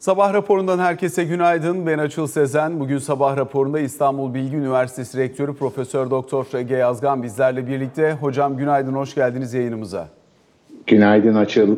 Sabah raporundan herkese günaydın. Ben Açıl Sezen. Bugün sabah raporunda İstanbul Bilgi Üniversitesi Rektörü Profesör Doktor Ege Yazgan bizlerle birlikte. Hocam günaydın, hoş geldiniz yayınımıza. Günaydın Açıl.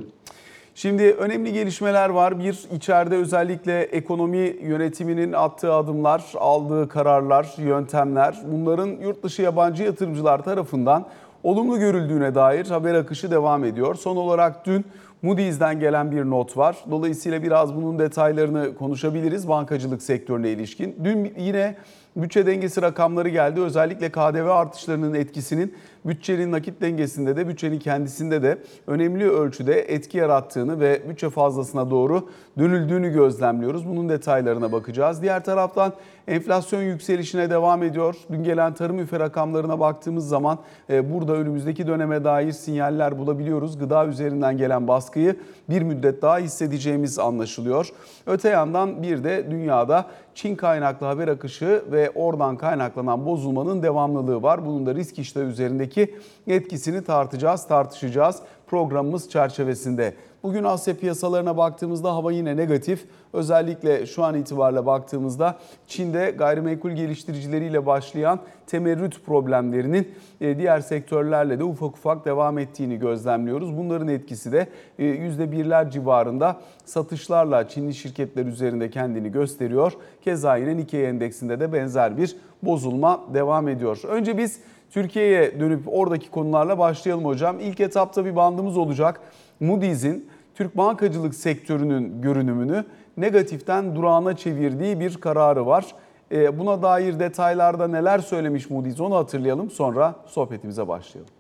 Şimdi önemli gelişmeler var. Bir içeride özellikle ekonomi yönetiminin attığı adımlar, aldığı kararlar, yöntemler bunların yurt dışı yabancı yatırımcılar tarafından olumlu görüldüğüne dair haber akışı devam ediyor. Son olarak dün Moody's'den gelen bir not var. Dolayısıyla biraz bunun detaylarını konuşabiliriz bankacılık sektörüne ilişkin. Dün yine bütçe dengesi rakamları geldi. Özellikle KDV artışlarının etkisinin bütçenin nakit dengesinde de bütçenin kendisinde de önemli ölçüde etki yarattığını ve bütçe fazlasına doğru dönüldüğünü gözlemliyoruz. Bunun detaylarına bakacağız. Diğer taraftan enflasyon yükselişine devam ediyor. Dün gelen tarım üfe rakamlarına baktığımız zaman e, burada önümüzdeki döneme dair sinyaller bulabiliyoruz. Gıda üzerinden gelen baskıyı bir müddet daha hissedeceğimiz anlaşılıyor. Öte yandan bir de dünyada Çin kaynaklı haber akışı ve oradan kaynaklanan bozulmanın devamlılığı var. Bunun da risk iştahı üzerindeki etkisini tartacağız, tartışacağız programımız çerçevesinde. Bugün Asya piyasalarına baktığımızda hava yine negatif. Özellikle şu an itibariyle baktığımızda Çin'de gayrimenkul geliştiricileriyle başlayan temerrüt problemlerinin e, diğer sektörlerle de ufak ufak devam ettiğini gözlemliyoruz. Bunların etkisi de %1'ler e, civarında satışlarla Çinli şirketler üzerinde kendini gösteriyor. Keza yine Nikkei endeksinde de benzer bir bozulma devam ediyor. Önce biz Türkiye'ye dönüp oradaki konularla başlayalım hocam. İlk etapta bir bandımız olacak. Moody's'in Türk bankacılık sektörünün görünümünü negatiften durağına çevirdiği bir kararı var. E, buna dair detaylarda neler söylemiş Moody's onu hatırlayalım sonra sohbetimize başlayalım.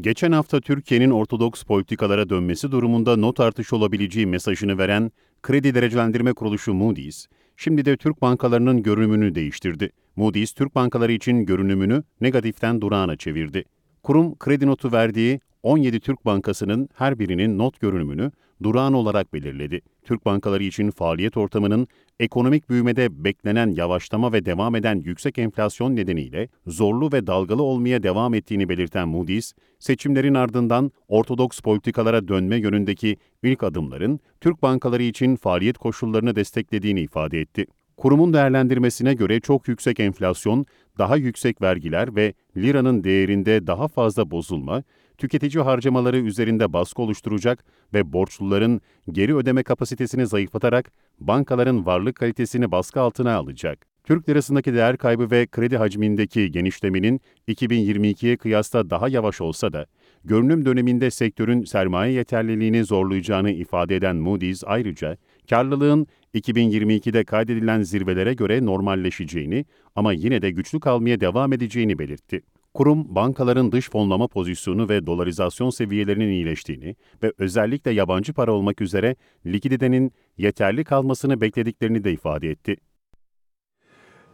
Geçen hafta Türkiye'nin ortodoks politikalara dönmesi durumunda not artışı olabileceği mesajını veren kredi derecelendirme kuruluşu Moody's, şimdi de Türk bankalarının görünümünü değiştirdi. Moody's, Türk bankaları için görünümünü negatiften durağına çevirdi. Kurum kredi notu verdiği 17 Türk bankasının her birinin not görünümünü durağan olarak belirledi. Türk bankaları için faaliyet ortamının ekonomik büyümede beklenen yavaşlama ve devam eden yüksek enflasyon nedeniyle zorlu ve dalgalı olmaya devam ettiğini belirten Moody's, seçimlerin ardından ortodoks politikalara dönme yönündeki ilk adımların Türk bankaları için faaliyet koşullarını desteklediğini ifade etti. Kurumun değerlendirmesine göre çok yüksek enflasyon, daha yüksek vergiler ve liranın değerinde daha fazla bozulma, tüketici harcamaları üzerinde baskı oluşturacak ve borçluların geri ödeme kapasitesini zayıflatarak bankaların varlık kalitesini baskı altına alacak. Türk lirasındaki değer kaybı ve kredi hacmindeki genişlemenin 2022'ye kıyasla daha yavaş olsa da, görünüm döneminde sektörün sermaye yeterliliğini zorlayacağını ifade eden Moody's ayrıca, karlılığın 2022'de kaydedilen zirvelere göre normalleşeceğini ama yine de güçlü kalmaya devam edeceğini belirtti. Kurum, bankaların dış fonlama pozisyonu ve dolarizasyon seviyelerinin iyileştiğini ve özellikle yabancı para olmak üzere likiditenin yeterli kalmasını beklediklerini de ifade etti.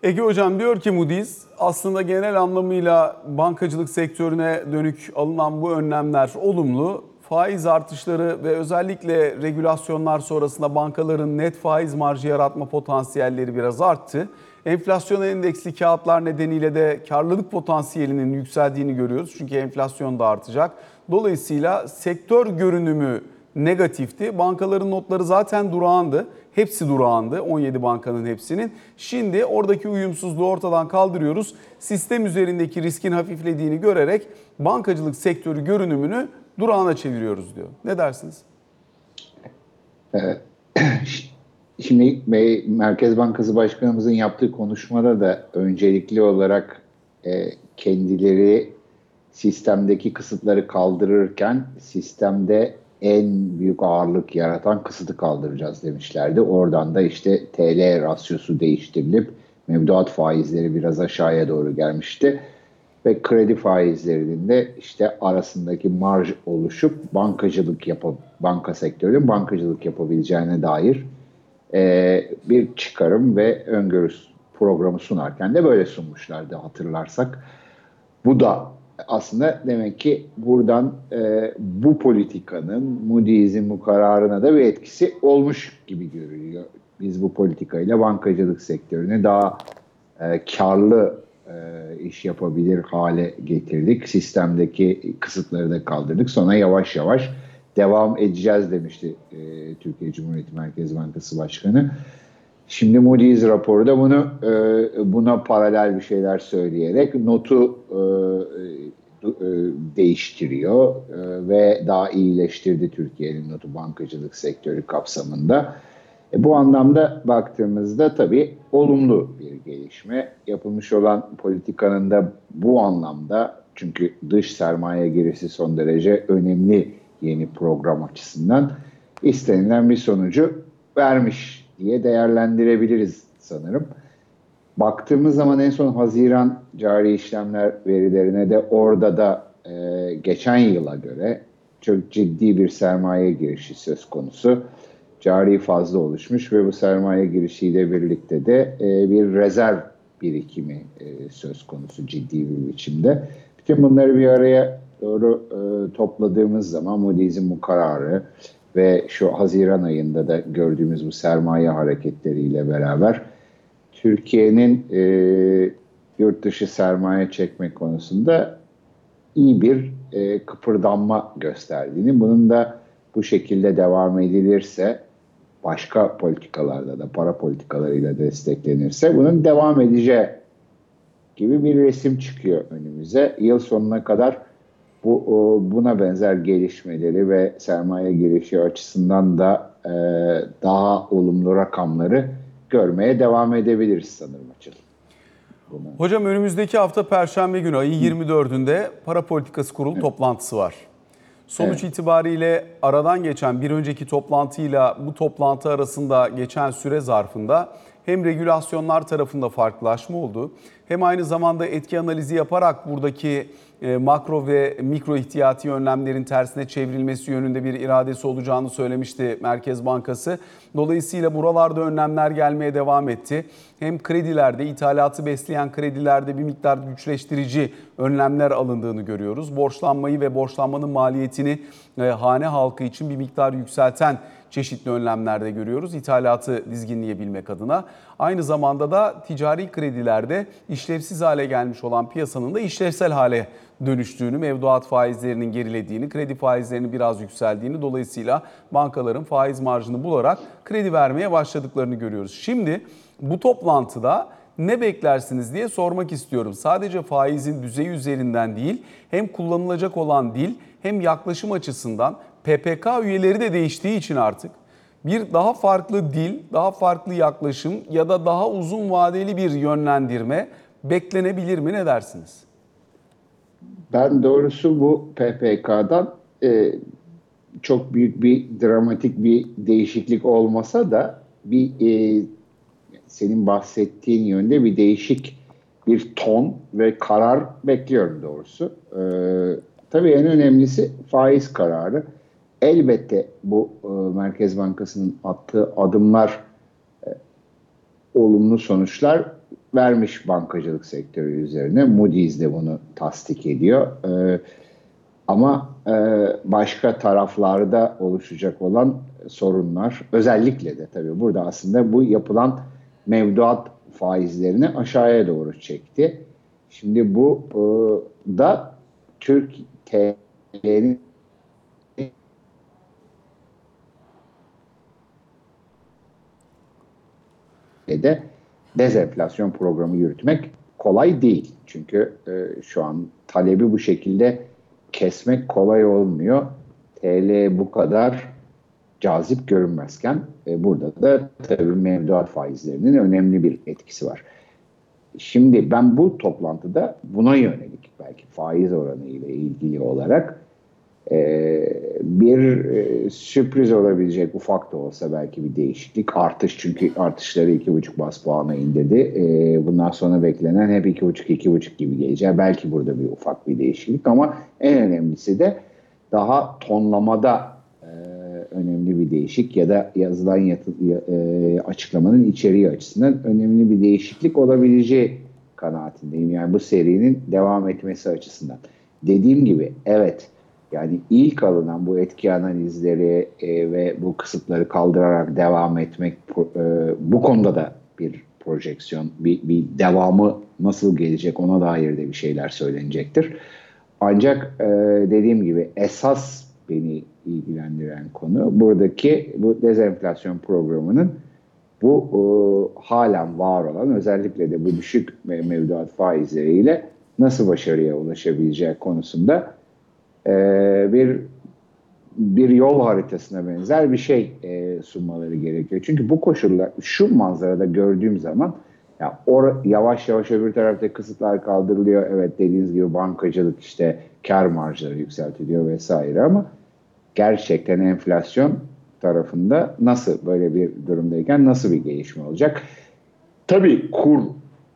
Ege Hocam diyor ki Moody's aslında genel anlamıyla bankacılık sektörüne dönük alınan bu önlemler olumlu. Faiz artışları ve özellikle regülasyonlar sonrasında bankaların net faiz marjı yaratma potansiyelleri biraz arttı. Enflasyon endeksli kağıtlar nedeniyle de karlılık potansiyelinin yükseldiğini görüyoruz. Çünkü enflasyon da artacak. Dolayısıyla sektör görünümü negatifti. Bankaların notları zaten durağandı. Hepsi durağandı. 17 bankanın hepsinin. Şimdi oradaki uyumsuzluğu ortadan kaldırıyoruz. Sistem üzerindeki riskin hafiflediğini görerek bankacılık sektörü görünümünü durağına çeviriyoruz diyor. Ne dersiniz? Evet. Şimdi Merkez Bankası Başkanımızın yaptığı konuşmada da öncelikli olarak e, kendileri sistemdeki kısıtları kaldırırken sistemde en büyük ağırlık yaratan kısıtı kaldıracağız demişlerdi. Oradan da işte TL rasyosu değiştirilip mevduat faizleri biraz aşağıya doğru gelmişti. Ve kredi faizlerinin de işte arasındaki marj oluşup bankacılık yapıp banka sektörünün bankacılık yapabileceğine dair e, bir çıkarım ve öngörü programı sunarken de böyle sunmuşlardı hatırlarsak. Bu da aslında demek ki buradan e, bu politikanın Moody's'in bu kararına da bir etkisi olmuş gibi görülüyor. Biz bu politikayla bankacılık sektörüne daha e, karlı iş yapabilir hale getirdik. Sistemdeki kısıtları da kaldırdık. Sonra yavaş yavaş devam edeceğiz demişti e, Türkiye Cumhuriyeti Merkez Bankası Başkanı. Şimdi Moody's raporu da bunu e, buna paralel bir şeyler söyleyerek notu e, e, değiştiriyor e, ve daha iyileştirdi Türkiye'nin notu bankacılık sektörü kapsamında. E, bu anlamda baktığımızda tabii olumlu bir gelişme. Yapılmış olan politikanın da bu anlamda çünkü dış sermaye girişi son derece önemli yeni program açısından istenilen bir sonucu vermiş diye değerlendirebiliriz sanırım. Baktığımız zaman en son Haziran cari işlemler verilerine de orada da e, geçen yıla göre çok ciddi bir sermaye girişi söz konusu. Cari fazla oluşmuş ve bu sermaye girişiyle birlikte de e, bir rezerv birikimi e, söz konusu ciddi bir biçimde. Bütün bunları bir araya doğru e, topladığımız zaman Moody's'in bu kararı ve şu Haziran ayında da gördüğümüz bu sermaye hareketleriyle beraber Türkiye'nin e, yurt dışı sermaye çekme konusunda iyi bir e, kıpırdanma gösterdiğini, bunun da bu şekilde devam edilirse başka politikalarda da para politikalarıyla desteklenirse bunun devam edeceği gibi bir resim çıkıyor önümüze. Yıl sonuna kadar bu buna benzer gelişmeleri ve sermaye girişi açısından da e, daha olumlu rakamları görmeye devam edebiliriz sanırım Açıl. Hocam önümüzdeki hafta Perşembe günü ayın 24'ünde para politikası kurulu evet. toplantısı var. Sonuç evet. itibariyle aradan geçen bir önceki toplantıyla bu toplantı arasında geçen süre zarfında hem regülasyonlar tarafında farklılaşma oldu hem aynı zamanda etki analizi yaparak buradaki e, makro ve mikro ihtiyati önlemlerin tersine çevrilmesi yönünde bir iradesi olacağını söylemişti Merkez Bankası. Dolayısıyla buralarda önlemler gelmeye devam etti. Hem kredilerde, ithalatı besleyen kredilerde bir miktar güçleştirici önlemler alındığını görüyoruz. Borçlanmayı ve borçlanmanın maliyetini e, hane halkı için bir miktar yükselten çeşitli önlemlerde görüyoruz ithalatı dizginleyebilmek adına. Aynı zamanda da ticari kredilerde işlevsiz hale gelmiş olan piyasanın da işlevsel hale dönüştüğünü, mevduat faizlerinin gerilediğini, kredi faizlerinin biraz yükseldiğini dolayısıyla bankaların faiz marjını bularak kredi vermeye başladıklarını görüyoruz. Şimdi bu toplantıda ne beklersiniz diye sormak istiyorum. Sadece faizin düzeyi üzerinden değil, hem kullanılacak olan dil hem yaklaşım açısından PPK üyeleri de değiştiği için artık bir daha farklı dil, daha farklı yaklaşım ya da daha uzun vadeli bir yönlendirme beklenebilir mi ne dersiniz? Ben doğrusu bu PPK'dan e, çok büyük bir dramatik bir değişiklik olmasa da bir e, senin bahsettiğin yönde bir değişik bir ton ve karar bekliyorum doğrusu. E, tabii en önemlisi faiz kararı. Elbette bu e, Merkez Bankası'nın attığı adımlar e, olumlu sonuçlar vermiş bankacılık sektörü üzerine. Moody's de bunu tasdik ediyor. E, ama e, başka taraflarda oluşacak olan sorunlar özellikle de tabii burada aslında bu yapılan mevduat faizlerini aşağıya doğru çekti. Şimdi bu e, da Türk TL'nin de dezenflasyon programı yürütmek kolay değil. Çünkü e, şu an talebi bu şekilde kesmek kolay olmuyor. TL bu kadar cazip görünmezken e, burada da tabii mevduat faizlerinin önemli bir etkisi var. Şimdi ben bu toplantıda buna yönelik belki faiz oranı ile ilgili olarak ee, bir e, sürpriz olabilecek ufak da olsa belki bir değişiklik artış çünkü artışları iki buçuk bas puana indirdi. Ee, bundan sonra beklenen hep iki buçuk iki buçuk gibi gelecek. Belki burada bir ufak bir değişiklik ama en önemlisi de daha tonlamada e, önemli bir değişik ya da yazılan yatı, e, açıklamanın içeriği açısından önemli bir değişiklik olabileceği kanaatindeyim. Yani bu serinin devam etmesi açısından. Dediğim gibi evet yani ilk alınan bu etki analizleri e, ve bu kısıtları kaldırarak devam etmek e, bu konuda da bir projeksiyon, bir, bir devamı nasıl gelecek ona dair de bir şeyler söylenecektir. Ancak e, dediğim gibi esas beni ilgilendiren konu. Buradaki bu dezenflasyon programının bu e, halen var olan özellikle de bu düşük mevduat faizleriyle nasıl başarıya ulaşabileceği konusunda e, bir bir yol haritasına benzer bir şey e, sunmaları gerekiyor. Çünkü bu koşullar şu manzarada gördüğüm zaman ya or, yavaş yavaş öbür tarafta kısıtlar kaldırılıyor. Evet dediğiniz gibi bankacılık işte kar marjları yükseltiliyor vesaire ama gerçekten enflasyon tarafında nasıl böyle bir durumdayken nasıl bir gelişme olacak? Tabii kur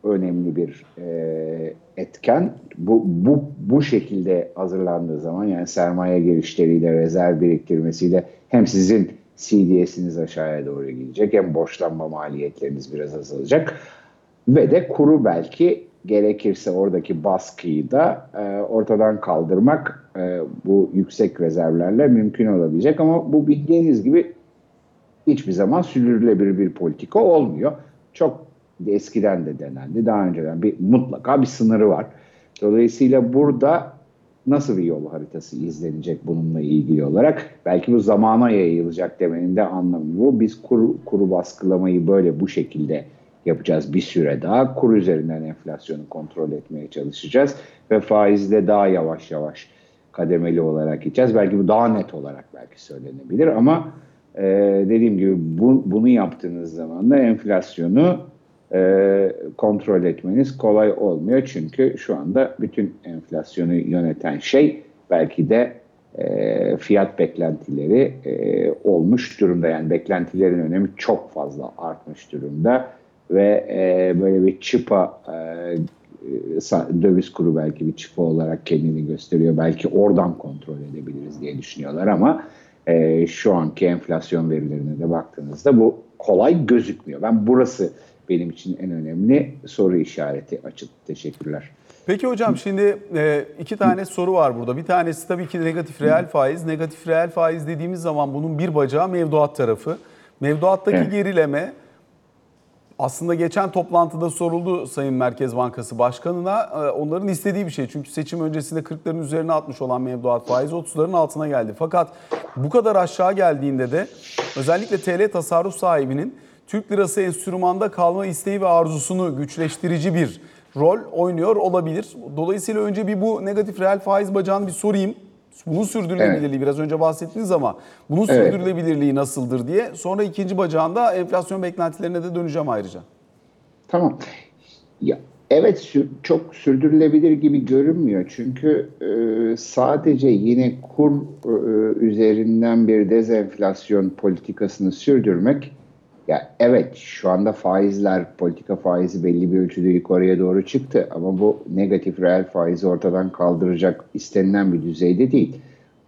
önemli bir e, etken. Bu, bu, bu şekilde hazırlandığı zaman yani sermaye girişleriyle, rezerv biriktirmesiyle hem sizin CDS'iniz aşağıya doğru gidecek hem borçlanma maliyetleriniz biraz azalacak. Ve de kuru belki gerekirse oradaki baskıyı da e, ortadan kaldırmak e, bu yüksek rezervlerle mümkün olabilecek. Ama bu bildiğiniz gibi hiçbir zaman sürdürülebilir bir politika olmuyor. Çok eskiden de denendi. Daha önceden bir mutlaka bir sınırı var. Dolayısıyla burada nasıl bir yol haritası izlenecek bununla ilgili olarak? Belki bu zamana yayılacak demenin de anlamı bu. Biz kuru, kuru baskılamayı böyle bu şekilde yapacağız bir süre daha. Kur üzerinden enflasyonu kontrol etmeye çalışacağız ve faizle daha yavaş yavaş kademeli olarak gideceğiz. Belki bu daha net olarak belki söylenebilir ama e, dediğim gibi bu, bunu yaptığınız zaman da enflasyonu e, kontrol etmeniz kolay olmuyor. Çünkü şu anda bütün enflasyonu yöneten şey belki de e, fiyat beklentileri e, olmuş durumda. Yani beklentilerin önemi çok fazla artmış durumda ve e, böyle bir çıpa e, döviz kuru belki bir çıpa olarak kendini gösteriyor. Belki oradan kontrol edebiliriz diye düşünüyorlar ama e, şu anki enflasyon verilerine de baktığınızda bu kolay gözükmüyor. Ben burası benim için en önemli soru işareti açık. Teşekkürler. Peki hocam şimdi e, iki tane soru var burada. Bir tanesi tabii ki negatif reel faiz. Negatif reel faiz dediğimiz zaman bunun bir bacağı mevduat tarafı. Mevduattaki evet. gerileme aslında geçen toplantıda soruldu Sayın Merkez Bankası Başkanı'na. E, onların istediği bir şey. Çünkü seçim öncesinde 40'ların üzerine atmış olan mevduat faizi 30'ların altına geldi. Fakat bu kadar aşağı geldiğinde de özellikle TL tasarruf sahibinin Türk lirası enstrümanda kalma isteği ve arzusunu güçleştirici bir rol oynuyor olabilir. Dolayısıyla önce bir bu negatif reel faiz bacağını bir sorayım. Bunun sürdürülebilirliği evet. biraz önce bahsettiniz ama bunun evet. sürdürülebilirliği nasıldır diye. Sonra ikinci bacağında enflasyon beklentilerine de döneceğim ayrıca. Tamam. Ya evet çok sürdürülebilir gibi görünmüyor. Çünkü e, sadece yine kur e, üzerinden bir dezenflasyon politikasını sürdürmek ya evet şu anda faizler, politika faizi belli bir ölçüde yukarıya doğru çıktı ama bu negatif reel faizi ortadan kaldıracak istenilen bir düzeyde değil.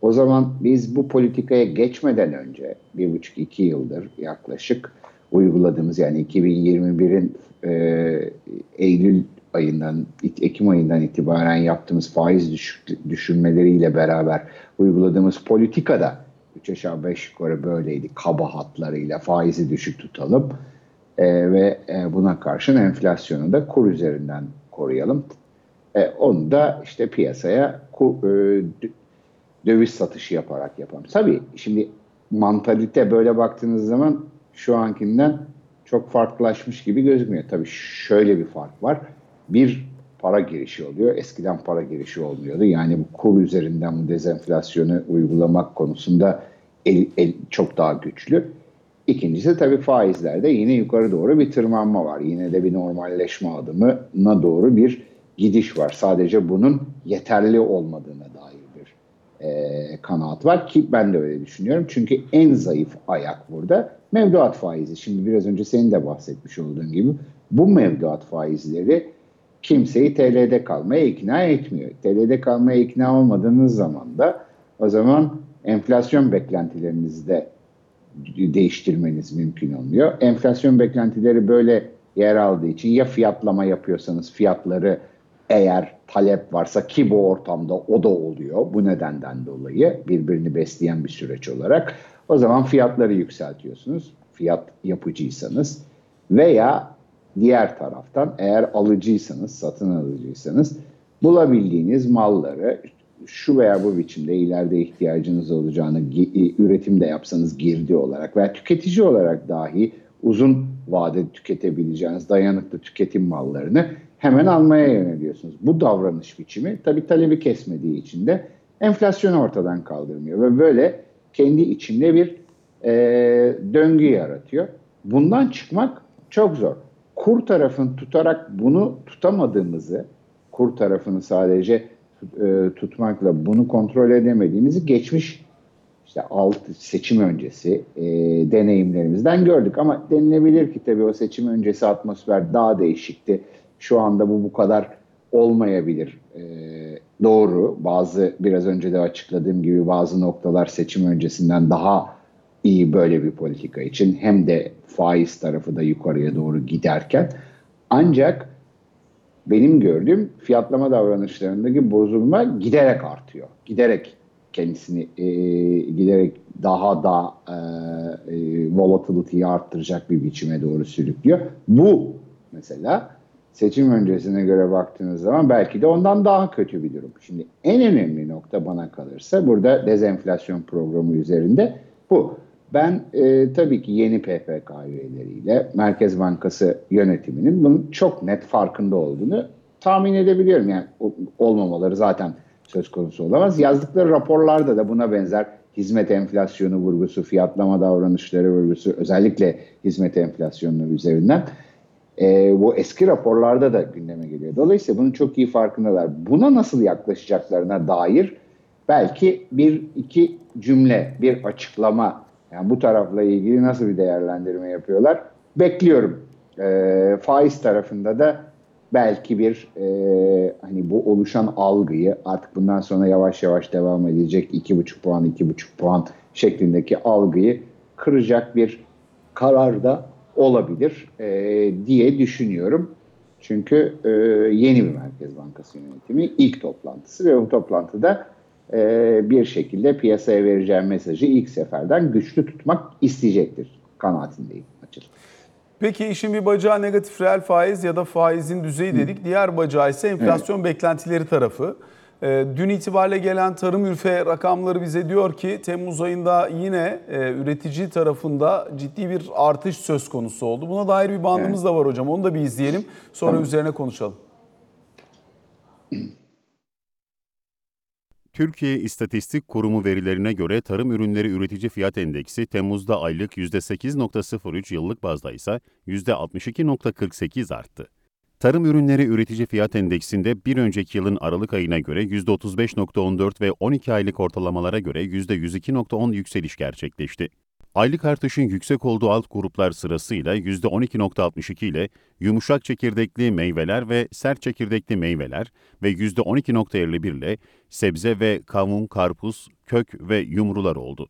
O zaman biz bu politikaya geçmeden önce bir buçuk iki yıldır yaklaşık uyguladığımız yani 2021'in e, Eylül ayından, Ekim ayından itibaren yaptığımız faiz düşük, düşürmeleriyle beraber uyguladığımız politikada 3 aşağı 5 yukarı böyleydi kaba hatlarıyla faizi düşük tutalım e, ve e, buna karşın enflasyonu da kur üzerinden koruyalım. E, onu da işte piyasaya kur, e, döviz satışı yaparak yapalım. Tabii şimdi mantalite böyle baktığınız zaman şu ankinden çok farklılaşmış gibi gözükmüyor. Tabii şöyle bir fark var. Bir para girişi oluyor. Eskiden para girişi olmuyordu. Yani bu kur üzerinden bu dezenflasyonu uygulamak konusunda el, el, çok daha güçlü. İkincisi tabii faizlerde yine yukarı doğru bir tırmanma var. Yine de bir normalleşme adımına doğru bir gidiş var. Sadece bunun yeterli olmadığına dair bir e, kanaat var ki ben de öyle düşünüyorum. Çünkü en zayıf ayak burada mevduat faizi. Şimdi biraz önce senin de bahsetmiş olduğun gibi bu mevduat faizleri kimseyi TL'de kalmaya ikna etmiyor. TL'de kalmaya ikna olmadığınız zaman da o zaman enflasyon beklentilerinizi de değiştirmeniz mümkün olmuyor. Enflasyon beklentileri böyle yer aldığı için ya fiyatlama yapıyorsanız fiyatları eğer talep varsa ki bu ortamda o da oluyor bu nedenden dolayı birbirini besleyen bir süreç olarak o zaman fiyatları yükseltiyorsunuz fiyat yapıcıysanız veya Diğer taraftan eğer alıcıysanız, satın alıcıysanız bulabildiğiniz malları şu veya bu biçimde ileride ihtiyacınız olacağını gi- üretimde yapsanız girdi olarak veya tüketici olarak dahi uzun vadede tüketebileceğiniz dayanıklı tüketim mallarını hemen almaya yöneliyorsunuz. Bu davranış biçimi tabii talebi kesmediği için de enflasyonu ortadan kaldırmıyor ve böyle kendi içinde bir e, döngü yaratıyor. Bundan çıkmak çok zor. Kur tarafını tutarak bunu tutamadığımızı, kur tarafını sadece e, tutmakla bunu kontrol edemediğimizi geçmiş işte alt seçim öncesi e, deneyimlerimizden gördük. Ama denilebilir ki tabii o seçim öncesi atmosfer daha değişikti. Şu anda bu bu kadar olmayabilir. E, doğru. Bazı biraz önce de açıkladığım gibi bazı noktalar seçim öncesinden daha iyi böyle bir politika için hem de faiz tarafı da yukarıya doğru giderken ancak benim gördüğüm fiyatlama davranışlarındaki bozulma giderek artıyor. Giderek kendisini e, giderek daha da e, e, volatility'yi arttıracak bir biçime doğru sürüklüyor. Bu mesela seçim öncesine göre baktığınız zaman belki de ondan daha kötü bir durum. Şimdi en önemli nokta bana kalırsa burada dezenflasyon programı üzerinde bu. Ben e, tabii ki yeni PPK üyeleriyle Merkez Bankası yönetiminin bunun çok net farkında olduğunu tahmin edebiliyorum. Yani olmamaları zaten söz konusu olamaz. Yazdıkları raporlarda da buna benzer hizmet enflasyonu vurgusu, fiyatlama davranışları vurgusu, özellikle hizmet enflasyonu üzerinden e, bu eski raporlarda da gündeme geliyor. Dolayısıyla bunun çok iyi farkındalar. Buna nasıl yaklaşacaklarına dair belki bir iki cümle, bir açıklama, yani bu tarafla ilgili nasıl bir değerlendirme yapıyorlar? Bekliyorum. E, faiz tarafında da belki bir e, hani bu oluşan algıyı artık bundan sonra yavaş yavaş devam edecek iki buçuk puan iki buçuk puan şeklindeki algıyı kıracak bir karar da olabilir e, diye düşünüyorum. Çünkü e, yeni bir Merkez Bankası yönetimi ilk toplantısı ve bu toplantıda e, bir şekilde piyasaya vereceğim mesajı ilk seferden güçlü tutmak isteyecektir kanaatindeyim açıkçası. Peki işin bir bacağı negatif reel faiz ya da faizin düzeyi dedik. Diğer bacağı ise enflasyon evet. beklentileri tarafı. Ee, dün itibariyle gelen tarım ürfe rakamları bize diyor ki Temmuz ayında yine e, üretici tarafında ciddi bir artış söz konusu oldu. Buna dair bir bandımız evet. da var hocam. Onu da bir izleyelim. Sonra tamam. üzerine konuşalım. Türkiye İstatistik Kurumu verilerine göre tarım ürünleri üretici fiyat endeksi Temmuz'da aylık %8.03, yıllık bazda ise %62.48 arttı. Tarım ürünleri üretici fiyat endeksinde bir önceki yılın Aralık ayına göre %35.14 ve 12 aylık ortalamalara göre %102.10 yükseliş gerçekleşti. Aylık artışın yüksek olduğu alt gruplar sırasıyla %12.62 ile yumuşak çekirdekli meyveler ve sert çekirdekli meyveler ve %12.51 ile sebze ve kavun, karpuz, kök ve yumrular oldu.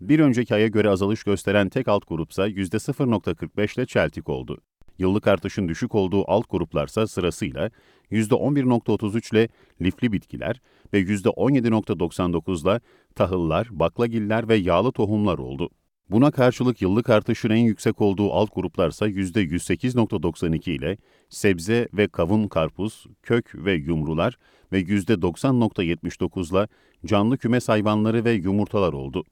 Bir önceki aya göre azalış gösteren tek alt grupsa %0.45 ile çeltik oldu. Yıllık artışın düşük olduğu alt gruplarsa sırasıyla %11.33 ile lifli bitkiler ve %17.99 ile tahıllar, baklagiller ve yağlı tohumlar oldu. Buna karşılık yıllık artışın en yüksek olduğu alt gruplarsa %108.92 ile sebze ve kavun karpuz, kök ve yumrular ve %90.79 ile canlı kümes hayvanları ve yumurtalar oldu.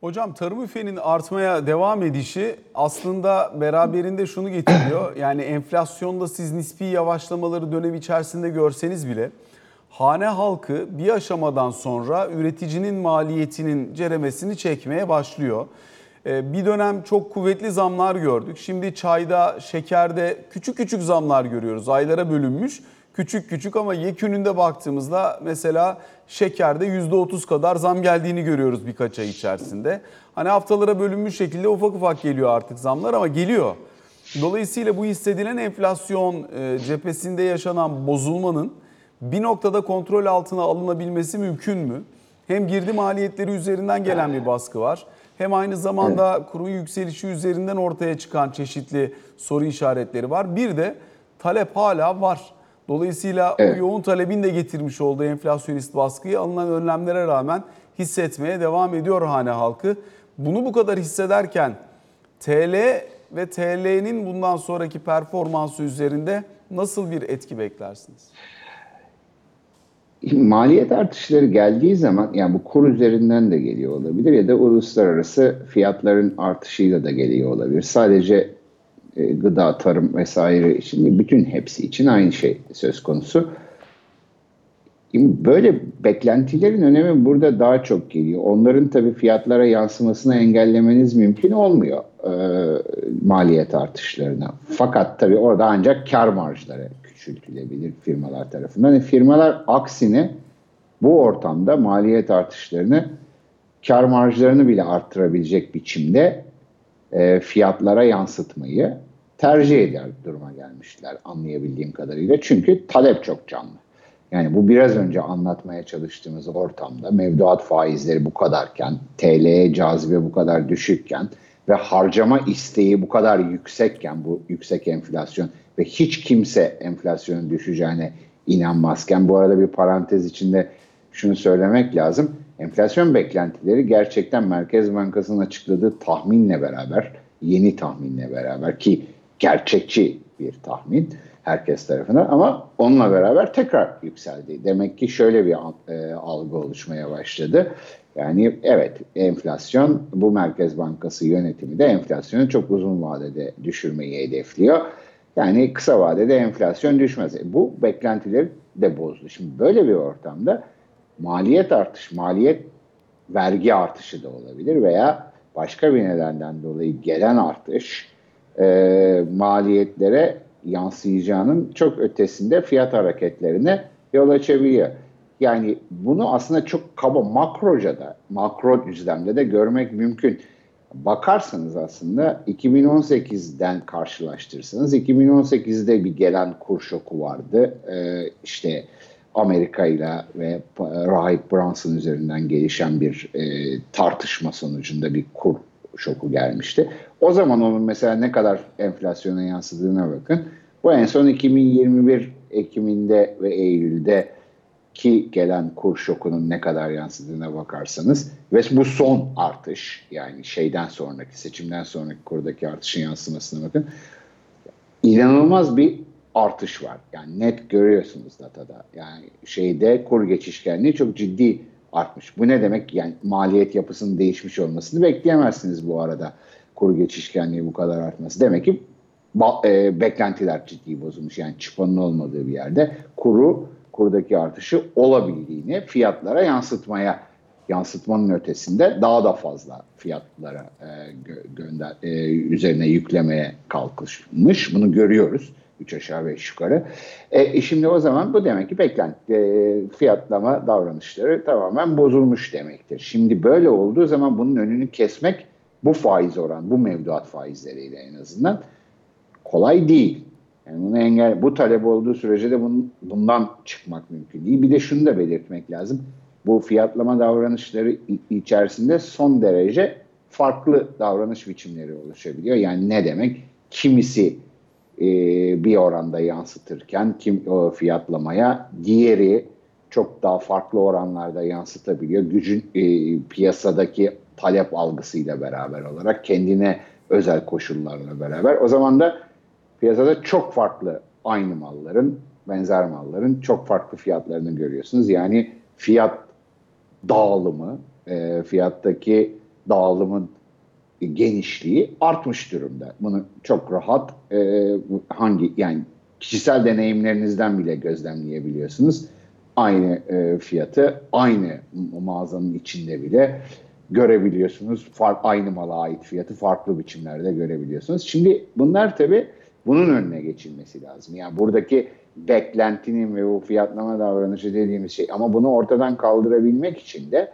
Hocam tarım üfenin artmaya devam edişi aslında beraberinde şunu getiriyor. Yani enflasyonda siz nispi yavaşlamaları dönem içerisinde görseniz bile hane halkı bir aşamadan sonra üreticinin maliyetinin ceremesini çekmeye başlıyor. Ee, bir dönem çok kuvvetli zamlar gördük. Şimdi çayda, şekerde küçük küçük zamlar görüyoruz. Aylara bölünmüş küçük küçük ama yekününde baktığımızda mesela şekerde %30 kadar zam geldiğini görüyoruz birkaç ay içerisinde. Hani haftalara bölünmüş şekilde ufak ufak geliyor artık zamlar ama geliyor. Dolayısıyla bu hissedilen enflasyon e, cephesinde yaşanan bozulmanın bir noktada kontrol altına alınabilmesi mümkün mü? Hem girdi maliyetleri üzerinden gelen bir baskı var. Hem aynı zamanda kurun yükselişi üzerinden ortaya çıkan çeşitli soru işaretleri var. Bir de talep hala var. Dolayısıyla evet. o yoğun talebin de getirmiş olduğu enflasyonist baskıyı alınan önlemlere rağmen hissetmeye devam ediyor hane halkı. Bunu bu kadar hissederken TL ve TL'nin bundan sonraki performansı üzerinde nasıl bir etki beklersiniz? Maliyet artışları geldiği zaman yani bu kur üzerinden de geliyor olabilir ya da uluslararası fiyatların artışıyla da geliyor olabilir. Sadece e, gıda, tarım vesaire için bütün hepsi için aynı şey söz konusu. Böyle beklentilerin önemi burada daha çok geliyor. Onların tabii fiyatlara yansımasını engellemeniz mümkün olmuyor e, maliyet artışlarına. Fakat tabii orada ancak kar marjları küçültülebilir firmalar tarafından. E, firmalar aksine bu ortamda maliyet artışlarını kar marjlarını bile arttırabilecek biçimde e, fiyatlara yansıtmayı tercih eder duruma gelmişler anlayabildiğim kadarıyla. Çünkü talep çok canlı. Yani bu biraz önce anlatmaya çalıştığımız ortamda mevduat faizleri bu kadarken, TL'ye cazibe bu kadar düşükken ve harcama isteği bu kadar yüksekken bu yüksek enflasyon ve hiç kimse enflasyonun düşeceğine inanmazken bu arada bir parantez içinde şunu söylemek lazım. Enflasyon beklentileri gerçekten Merkez Bankası'nın açıkladığı tahminle beraber, yeni tahminle beraber ki gerçekçi bir tahmin herkes tarafından ama onunla beraber tekrar yükseldi. Demek ki şöyle bir e, algı oluşmaya başladı. Yani evet enflasyon bu Merkez Bankası yönetimi de enflasyonu çok uzun vadede düşürmeyi hedefliyor. Yani kısa vadede enflasyon düşmez. E, bu beklentileri de bozdu. Şimdi böyle bir ortamda maliyet artış, maliyet vergi artışı da olabilir veya başka bir nedenden dolayı gelen artış e, maliyetlere yansıyacağının çok ötesinde fiyat hareketlerine yol açabiliyor. Yani bunu aslında çok kaba makroca da, makro düzlemde de görmek mümkün. Bakarsanız aslında 2018'den karşılaştırırsanız 2018'de bir gelen kur şoku vardı. Ee, işte Amerika ile ve Rahip Brunson üzerinden gelişen bir e, tartışma sonucunda bir kur şoku gelmişti. O zaman onun mesela ne kadar enflasyona yansıdığına bakın. Bu en son 2021 Ekim'inde ve Eylül'de ki gelen kur şokunun ne kadar yansıdığına bakarsanız ve bu son artış yani şeyden sonraki seçimden sonraki kurdaki artışın yansımasına bakın inanılmaz bir artış var. Yani net görüyorsunuz datada. Yani şeyde kur geçişkenliği çok ciddi artmış. Bu ne demek? Yani maliyet yapısının değişmiş olmasını bekleyemezsiniz bu arada. Kur geçişkenliği bu kadar artması. Demek ki e, beklentiler ciddi bozulmuş. Yani çıpanın olmadığı bir yerde kuru kurdaki artışı olabildiğini fiyatlara yansıtmaya yansıtmanın ötesinde daha da fazla fiyatlara e, gö- gönder e, üzerine yüklemeye kalkışmış. Bunu görüyoruz. 3 aşağı 5 yukarı. E, şimdi o zaman bu demek ki beklenti e, fiyatlama davranışları tamamen bozulmuş demektir. Şimdi böyle olduğu zaman bunun önünü kesmek bu faiz oran, bu mevduat faizleriyle en azından kolay değil. Yani bunu engel, bu talep olduğu sürece de bunun, bundan çıkmak mümkün değil. Bir de şunu da belirtmek lazım. Bu fiyatlama davranışları içerisinde son derece farklı davranış biçimleri oluşabiliyor. Yani ne demek? Kimisi e, bir oranda yansıtırken kim o fiyatlamaya diğeri çok daha farklı oranlarda yansıtabiliyor. Gücün e, piyasadaki talep algısıyla beraber olarak kendine özel koşullarla beraber. O zaman da piyasada çok farklı aynı malların, benzer malların çok farklı fiyatlarını görüyorsunuz. Yani fiyat dağılımı, e, fiyattaki dağılımın genişliği artmış durumda. Bunu çok rahat e, hangi yani kişisel deneyimlerinizden bile gözlemleyebiliyorsunuz. Aynı e, fiyatı aynı mağazanın içinde bile görebiliyorsunuz. Fark, aynı mala ait fiyatı farklı biçimlerde görebiliyorsunuz. Şimdi bunlar tabii bunun önüne geçilmesi lazım. Yani buradaki beklentinin ve bu fiyatlama davranışı dediğimiz şey ama bunu ortadan kaldırabilmek için de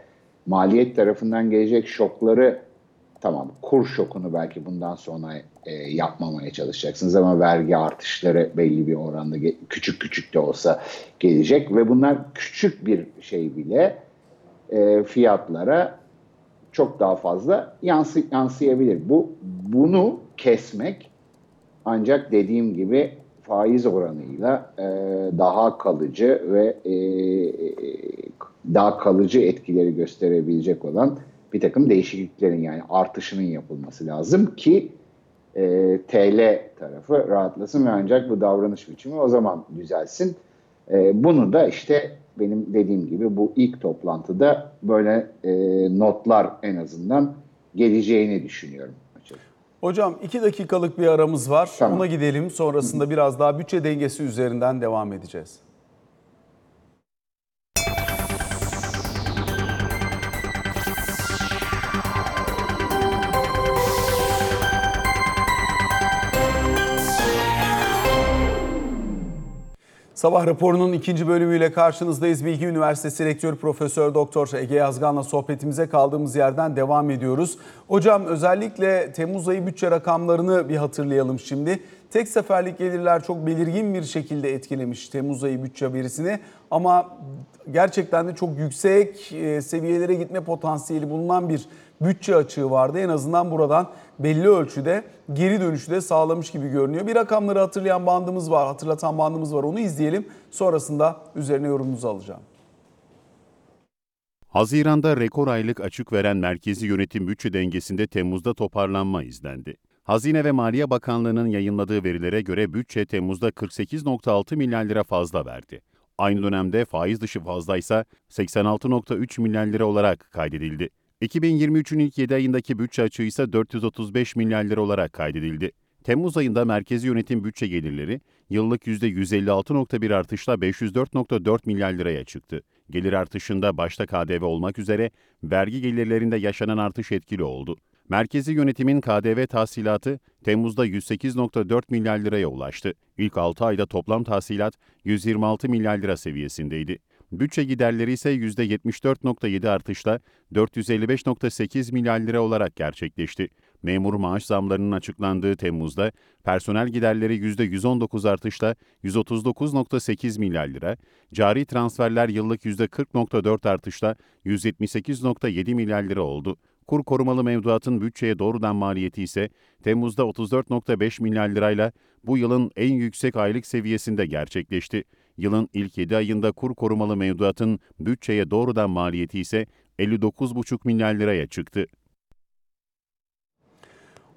maliyet tarafından gelecek şokları tamam kur şokunu belki bundan sonra e, yapmamaya çalışacaksınız ama vergi artışları belli bir oranda küçük küçük de olsa gelecek ve bunlar küçük bir şey bile e, fiyatlara çok daha fazla yansı, yansıyabilir. Bu bunu kesmek ancak dediğim gibi faiz oranıyla e, daha kalıcı ve e, daha kalıcı etkileri gösterebilecek olan bir takım değişikliklerin yani artışının yapılması lazım ki e, TL tarafı rahatlasın ve ancak bu davranış biçimi o zaman düzelsin. E, bunu da işte benim dediğim gibi bu ilk toplantıda böyle e, notlar en azından geleceğini düşünüyorum. Hocam iki dakikalık bir aramız var. Tamam. Ona gidelim. Sonrasında biraz daha bütçe dengesi üzerinden devam edeceğiz. Sabah raporunun ikinci bölümüyle karşınızdayız. Bilgi Üniversitesi Rektörü Profesör Doktor Ege Yazgan'la sohbetimize kaldığımız yerden devam ediyoruz. Hocam özellikle Temmuz ayı bütçe rakamlarını bir hatırlayalım şimdi. Tek seferlik gelirler çok belirgin bir şekilde etkilemiş Temmuz ayı bütçe verisini ama gerçekten de çok yüksek e, seviyelere gitme potansiyeli bulunan bir bütçe açığı vardı. En azından buradan belli ölçüde geri dönüşü de sağlamış gibi görünüyor. Bir rakamları hatırlayan bandımız var, hatırlatan bandımız var. Onu izleyelim. Sonrasında üzerine yorumunuzu alacağım. Haziran'da rekor aylık açık veren merkezi yönetim bütçe dengesinde Temmuz'da toparlanma izlendi. Hazine ve Maliye Bakanlığı'nın yayınladığı verilere göre bütçe Temmuz'da 48.6 milyar lira fazla verdi. Aynı dönemde faiz dışı fazlaysa 86.3 milyar lira olarak kaydedildi. 2023'ün ilk 7 ayındaki bütçe açığı ise 435 milyar lira olarak kaydedildi. Temmuz ayında merkezi yönetim bütçe gelirleri yıllık %156.1 artışla 504.4 milyar liraya çıktı. Gelir artışında başta KDV olmak üzere vergi gelirlerinde yaşanan artış etkili oldu. Merkezi yönetimin KDV tahsilatı Temmuz'da 108.4 milyar liraya ulaştı. İlk 6 ayda toplam tahsilat 126 milyar lira seviyesindeydi. Bütçe giderleri ise %74.7 artışla 455.8 milyar lira olarak gerçekleşti. Memur maaş zamlarının açıklandığı Temmuz'da personel giderleri %119 artışla 139.8 milyar lira, cari transferler yıllık %40.4 artışla 178.7 milyar lira oldu. Kur korumalı mevduatın bütçeye doğrudan maliyeti ise Temmuz'da 34.5 milyar lirayla bu yılın en yüksek aylık seviyesinde gerçekleşti. Yılın ilk 7 ayında kur korumalı mevduatın bütçeye doğrudan maliyeti ise 59,5 milyar liraya çıktı.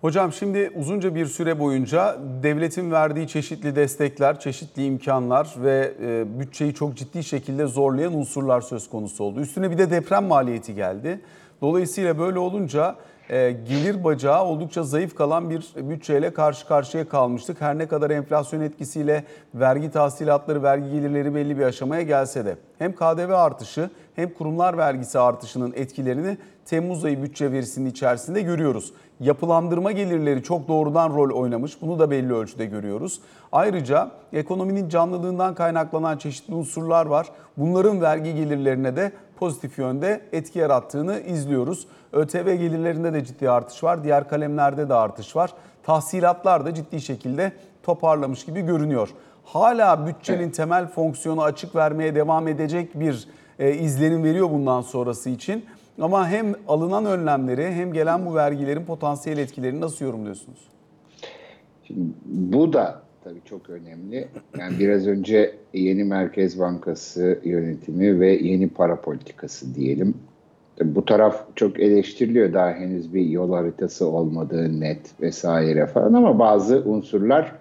Hocam şimdi uzunca bir süre boyunca devletin verdiği çeşitli destekler, çeşitli imkanlar ve e, bütçeyi çok ciddi şekilde zorlayan unsurlar söz konusu oldu. Üstüne bir de deprem maliyeti geldi. Dolayısıyla böyle olunca e, gelir bacağı oldukça zayıf kalan bir bütçeyle karşı karşıya kalmıştık. Her ne kadar enflasyon etkisiyle vergi tahsilatları, vergi gelirleri belli bir aşamaya gelse de hem KDV artışı hem kurumlar vergisi artışının etkilerini Temmuz ayı bütçe verisinin içerisinde görüyoruz. Yapılandırma gelirleri çok doğrudan rol oynamış. Bunu da belli ölçüde görüyoruz. Ayrıca ekonominin canlılığından kaynaklanan çeşitli unsurlar var. Bunların vergi gelirlerine de pozitif yönde etki yarattığını izliyoruz. ÖTV gelirlerinde de ciddi artış var. Diğer kalemlerde de artış var. Tahsilatlar da ciddi şekilde toparlamış gibi görünüyor. Hala bütçenin temel fonksiyonu açık vermeye devam edecek bir e, izlenim veriyor bundan sonrası için. Ama hem alınan önlemleri hem gelen bu vergilerin potansiyel etkilerini nasıl yorumluyorsunuz? Şimdi bu da tabii çok önemli. Yani biraz önce yeni Merkez Bankası yönetimi ve yeni para politikası diyelim. Tabii bu taraf çok eleştiriliyor daha henüz bir yol haritası olmadığı net vesaire falan ama bazı unsurlar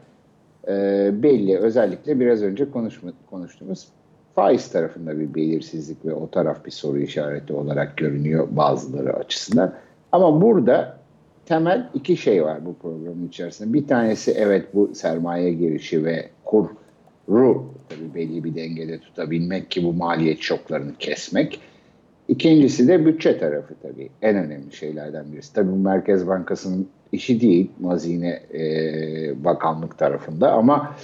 e, belli. Özellikle biraz önce konuşma, konuştuğumuz faiz tarafında bir belirsizlik ve o taraf bir soru işareti olarak görünüyor bazıları açısından. Ama burada temel iki şey var bu programın içerisinde. Bir tanesi evet bu sermaye girişi ve kuru tabii belli bir dengede tutabilmek ki bu maliyet şoklarını kesmek. İkincisi de bütçe tarafı tabii. En önemli şeylerden birisi. Tabii bu Merkez Bankası'nın işi değil Mazine e, Bakanlık tarafında ama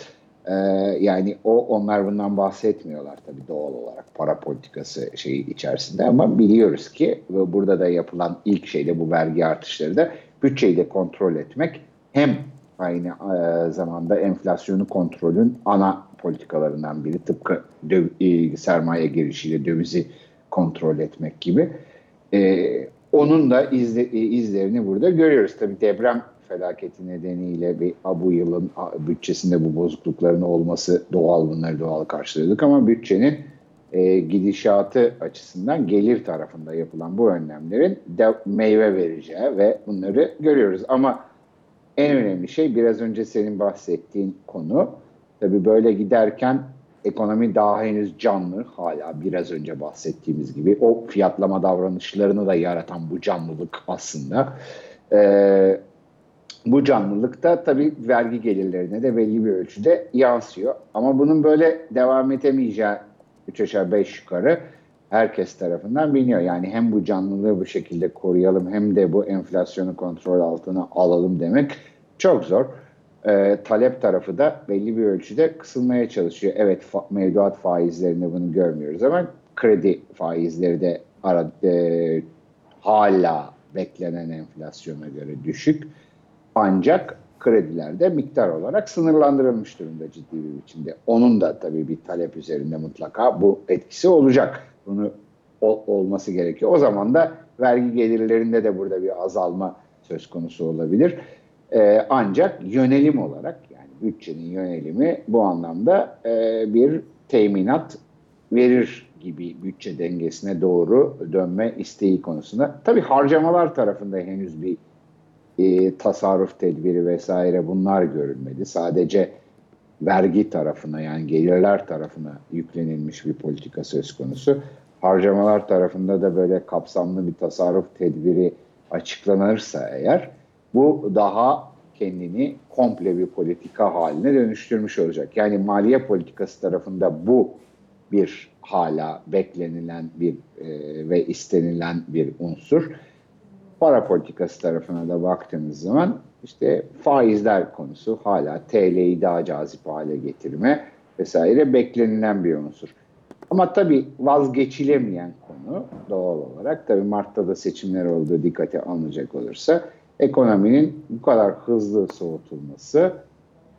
e, yani o onlar bundan bahsetmiyorlar tabii doğal olarak para politikası şeyi içerisinde ama biliyoruz ki ve burada da yapılan ilk şey de bu vergi artışları da bütçeyi de kontrol etmek hem aynı e, zamanda enflasyonu kontrolün ana politikalarından biri tıpkı döv, e, sermaye girişiyle dövizi kontrol etmek gibi. E, onun da izle, e, izlerini burada görüyoruz. Tabii deprem felaketi nedeniyle bir bu yılın bütçesinde bu bozuklukların olması doğal bunları doğal karşılıyorduk ama bütçenin e, gidişatı açısından gelir tarafında yapılan bu önlemlerin de meyve vereceği ve bunları görüyoruz. Ama en önemli şey biraz önce senin bahsettiğin konu tabii böyle giderken ekonomi daha henüz canlı hala biraz önce bahsettiğimiz gibi o fiyatlama davranışlarını da yaratan bu canlılık aslında. Ee, bu canlılık da tabii vergi gelirlerine de belli bir ölçüde yansıyor. Ama bunun böyle devam edemeyeceği 3 aşağı 5 yukarı herkes tarafından biliniyor. Yani hem bu canlılığı bu şekilde koruyalım hem de bu enflasyonu kontrol altına alalım demek çok zor. Ee, talep tarafı da belli bir ölçüde kısılmaya çalışıyor. Evet fa- mevduat faizlerinde bunu görmüyoruz ama kredi faizleri de ara, e, hala beklenen enflasyona göre düşük. Ancak kredilerde miktar olarak sınırlandırılmış durumda ciddi bir biçimde. Onun da tabii bir talep üzerinde mutlaka bu etkisi olacak. Bunu o, olması gerekiyor. O zaman da vergi gelirlerinde de burada bir azalma söz konusu olabilir. Ee, ancak yönelim olarak yani bütçenin yönelimi bu anlamda e, bir teminat verir gibi bütçe dengesine doğru dönme isteği konusunda. Tabii harcamalar tarafında henüz bir e, tasarruf tedbiri vesaire bunlar görülmedi. Sadece vergi tarafına yani gelirler tarafına yüklenilmiş bir politika söz konusu. Harcamalar tarafında da böyle kapsamlı bir tasarruf tedbiri açıklanırsa eğer bu daha kendini komple bir politika haline dönüştürmüş olacak. Yani maliye politikası tarafında bu bir hala beklenilen bir e, ve istenilen bir unsur. Para politikası tarafına da baktığımız zaman işte faizler konusu hala TL'yi daha cazip hale getirme vesaire beklenilen bir unsur. Ama tabii vazgeçilemeyen konu doğal olarak tabii Mart'ta da seçimler olduğu dikkate alınacak olursa ekonominin bu kadar hızlı soğutulması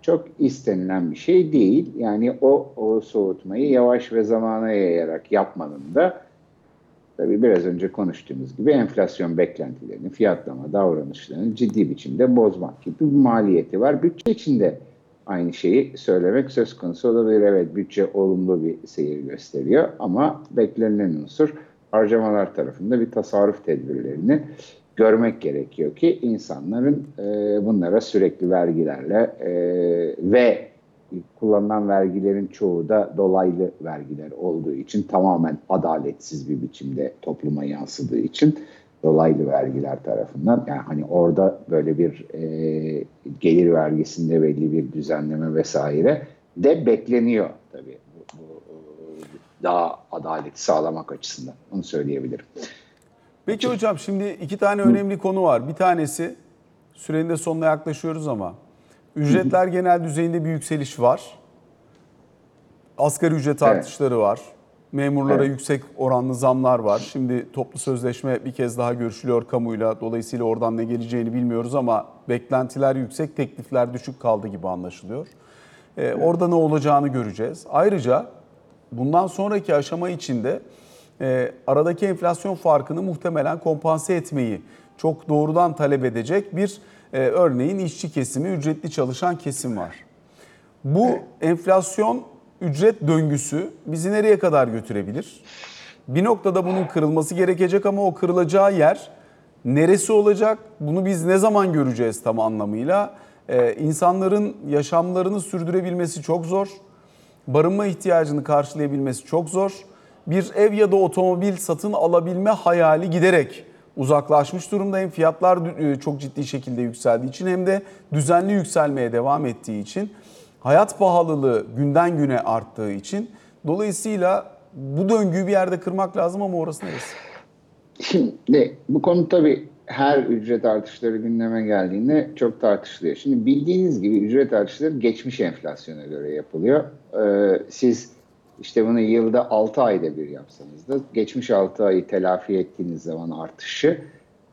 çok istenilen bir şey değil. Yani o, o soğutmayı yavaş ve zamana yayarak yapmanın da tabii biraz önce konuştuğumuz gibi enflasyon beklentilerini, fiyatlama davranışlarını ciddi biçimde bozmak gibi bir maliyeti var. Bütçe içinde aynı şeyi söylemek söz konusu olabilir. Evet bütçe olumlu bir seyir gösteriyor ama beklenilen unsur harcamalar tarafında bir tasarruf tedbirlerini görmek gerekiyor ki insanların e, bunlara sürekli vergilerle e, ve kullanılan vergilerin çoğu da dolaylı vergiler olduğu için tamamen adaletsiz bir biçimde topluma yansıdığı için dolaylı vergiler tarafından yani hani orada böyle bir e, gelir vergisinde belli bir düzenleme vesaire de bekleniyor tabii bu, bu daha adalet sağlamak açısından onu söyleyebilirim. Peki hocam şimdi iki tane önemli konu var. Bir tanesi sürenin de sonuna yaklaşıyoruz ama ücretler genel düzeyinde bir yükseliş var. Asgari ücret artışları var. Memurlara Evet. yüksek oranlı zamlar var. Şimdi toplu sözleşme bir kez daha görüşülüyor kamuyla. Dolayısıyla oradan ne geleceğini bilmiyoruz ama beklentiler yüksek, teklifler düşük kaldı gibi anlaşılıyor. Ee, orada ne olacağını göreceğiz. Ayrıca bundan sonraki aşama içinde e, aradaki enflasyon farkını muhtemelen kompanse etmeyi çok doğrudan talep edecek bir e, örneğin işçi kesimi, ücretli çalışan kesim var. Bu enflasyon ücret döngüsü bizi nereye kadar götürebilir? Bir noktada bunun kırılması gerekecek ama o kırılacağı yer neresi olacak? Bunu biz ne zaman göreceğiz tam anlamıyla? Ee, insanların yaşamlarını sürdürebilmesi çok zor. Barınma ihtiyacını karşılayabilmesi çok zor. Bir ev ya da otomobil satın alabilme hayali giderek uzaklaşmış durumda. Hem fiyatlar e, çok ciddi şekilde yükseldiği için hem de düzenli yükselmeye devam ettiği için hayat pahalılığı günden güne arttığı için dolayısıyla bu döngüyü bir yerde kırmak lazım ama orası neresi? Şimdi bu konu tabii her ücret artışları gündeme geldiğinde çok tartışılıyor. Şimdi bildiğiniz gibi ücret artışları geçmiş enflasyona göre yapılıyor. Ee, siz işte bunu yılda 6 ayda bir yapsanız da geçmiş 6 ayı telafi ettiğiniz zaman artışı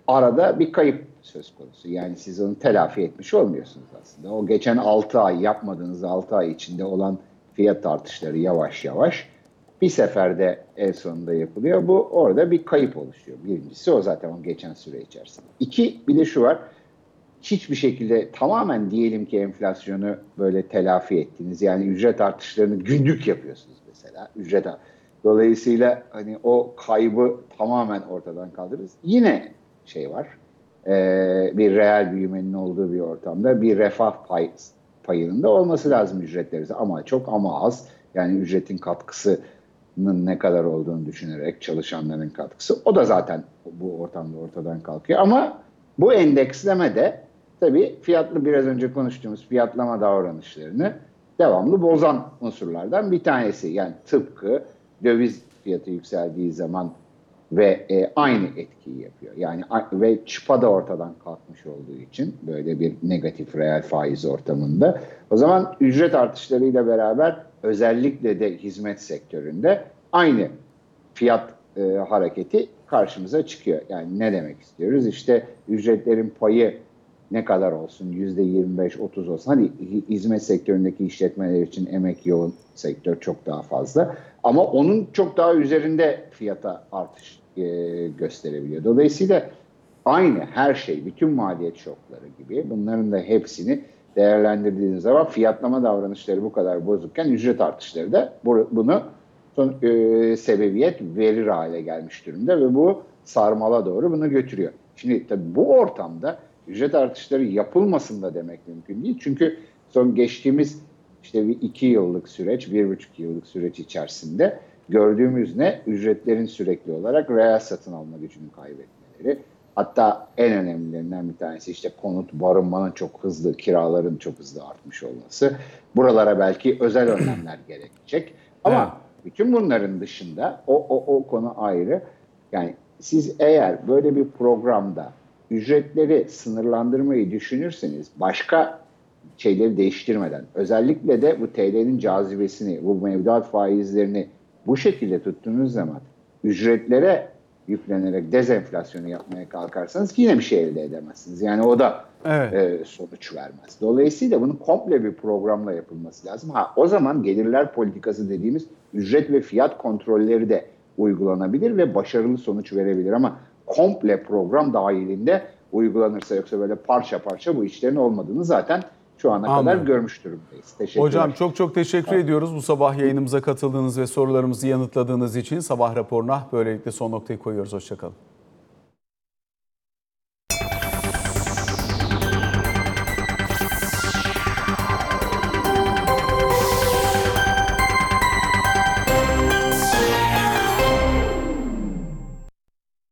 arada bir kayıp söz konusu. Yani siz onu telafi etmiş olmuyorsunuz aslında. O geçen 6 ay yapmadığınız 6 ay içinde olan fiyat artışları yavaş yavaş bir seferde en sonunda yapılıyor. Bu orada bir kayıp oluşuyor. Birincisi o zaten o geçen süre içerisinde. İki bir de şu var. Hiçbir şekilde tamamen diyelim ki enflasyonu böyle telafi ettiniz. Yani ücret artışlarını günlük yapıyorsunuz mesela. Ücret Dolayısıyla hani o kaybı tamamen ortadan kaldırırız. Yine şey var. E, bir reel büyümenin olduğu bir ortamda bir refah pay, payının da olması lazım ücretlerinize ama çok ama az Yani ücretin katkısının ne kadar olduğunu düşünerek çalışanların katkısı. O da zaten bu ortamda ortadan kalkıyor. Ama bu endeksleme de tabii fiyatlı biraz önce konuştuğumuz fiyatlama davranışlarını devamlı bozan unsurlardan bir tanesi. Yani tıpkı döviz fiyatı yükseldiği zaman ve e, aynı etkiyi yapıyor. Yani ve çıpa da ortadan kalkmış olduğu için böyle bir negatif reel faiz ortamında o zaman ücret artışlarıyla beraber özellikle de hizmet sektöründe aynı fiyat e, hareketi karşımıza çıkıyor. Yani ne demek istiyoruz? İşte ücretlerin payı ne kadar olsun? Yüzde 25-30 olsun. Hadi hi- hizmet sektöründeki işletmeler için emek yoğun sektör çok daha fazla. Ama onun çok daha üzerinde fiyata artış e, gösterebiliyor. Dolayısıyla aynı her şey, bütün maliyet şokları gibi bunların da hepsini değerlendirdiğiniz zaman fiyatlama davranışları bu kadar bozukken ücret artışları da bu- bunu son, e, sebebiyet verir hale gelmiş durumda ve bu sarmala doğru bunu götürüyor. Şimdi tabii bu ortamda ücret artışları yapılmasın da demek mümkün değil. Çünkü son geçtiğimiz işte bir iki yıllık süreç, bir buçuk yıllık süreç içerisinde gördüğümüz ne? Ücretlerin sürekli olarak reel satın alma gücünü kaybetmeleri. Hatta en önemlilerinden bir tanesi işte konut, barınmanın çok hızlı, kiraların çok hızlı artmış olması. Buralara belki özel önlemler gerekecek. Ama Evet. bütün bunların dışında o, o, o konu ayrı. Yani siz eğer böyle bir programda ücretleri sınırlandırmayı düşünürseniz başka şeyleri değiştirmeden özellikle de bu TL'nin cazibesini, bu mevduat faizlerini bu şekilde tuttuğunuz zaman ücretlere yüklenerek dezenflasyonu yapmaya kalkarsanız yine bir şey elde edemezsiniz. Yani o da Evet. e, sonuç vermez. Dolayısıyla bunun komple bir programla yapılması lazım. Ha o zaman gelirler politikası dediğimiz ücret ve fiyat kontrolleri de uygulanabilir ve başarılı sonuç verebilir ama komple program dahilinde uygulanırsa yoksa böyle parça parça bu işlerin olmadığını zaten şu ana Anladım. kadar görmüş durumdayız. Teşekkürler. Hocam çok çok teşekkür ediyoruz bu sabah yayınımıza katıldığınız ve sorularımızı yanıtladığınız için sabah raporuna böylelikle son noktayı koyuyoruz. Hoşçakalın.